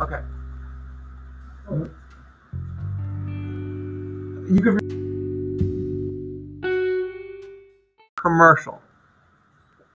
Okay. You could. Commercial.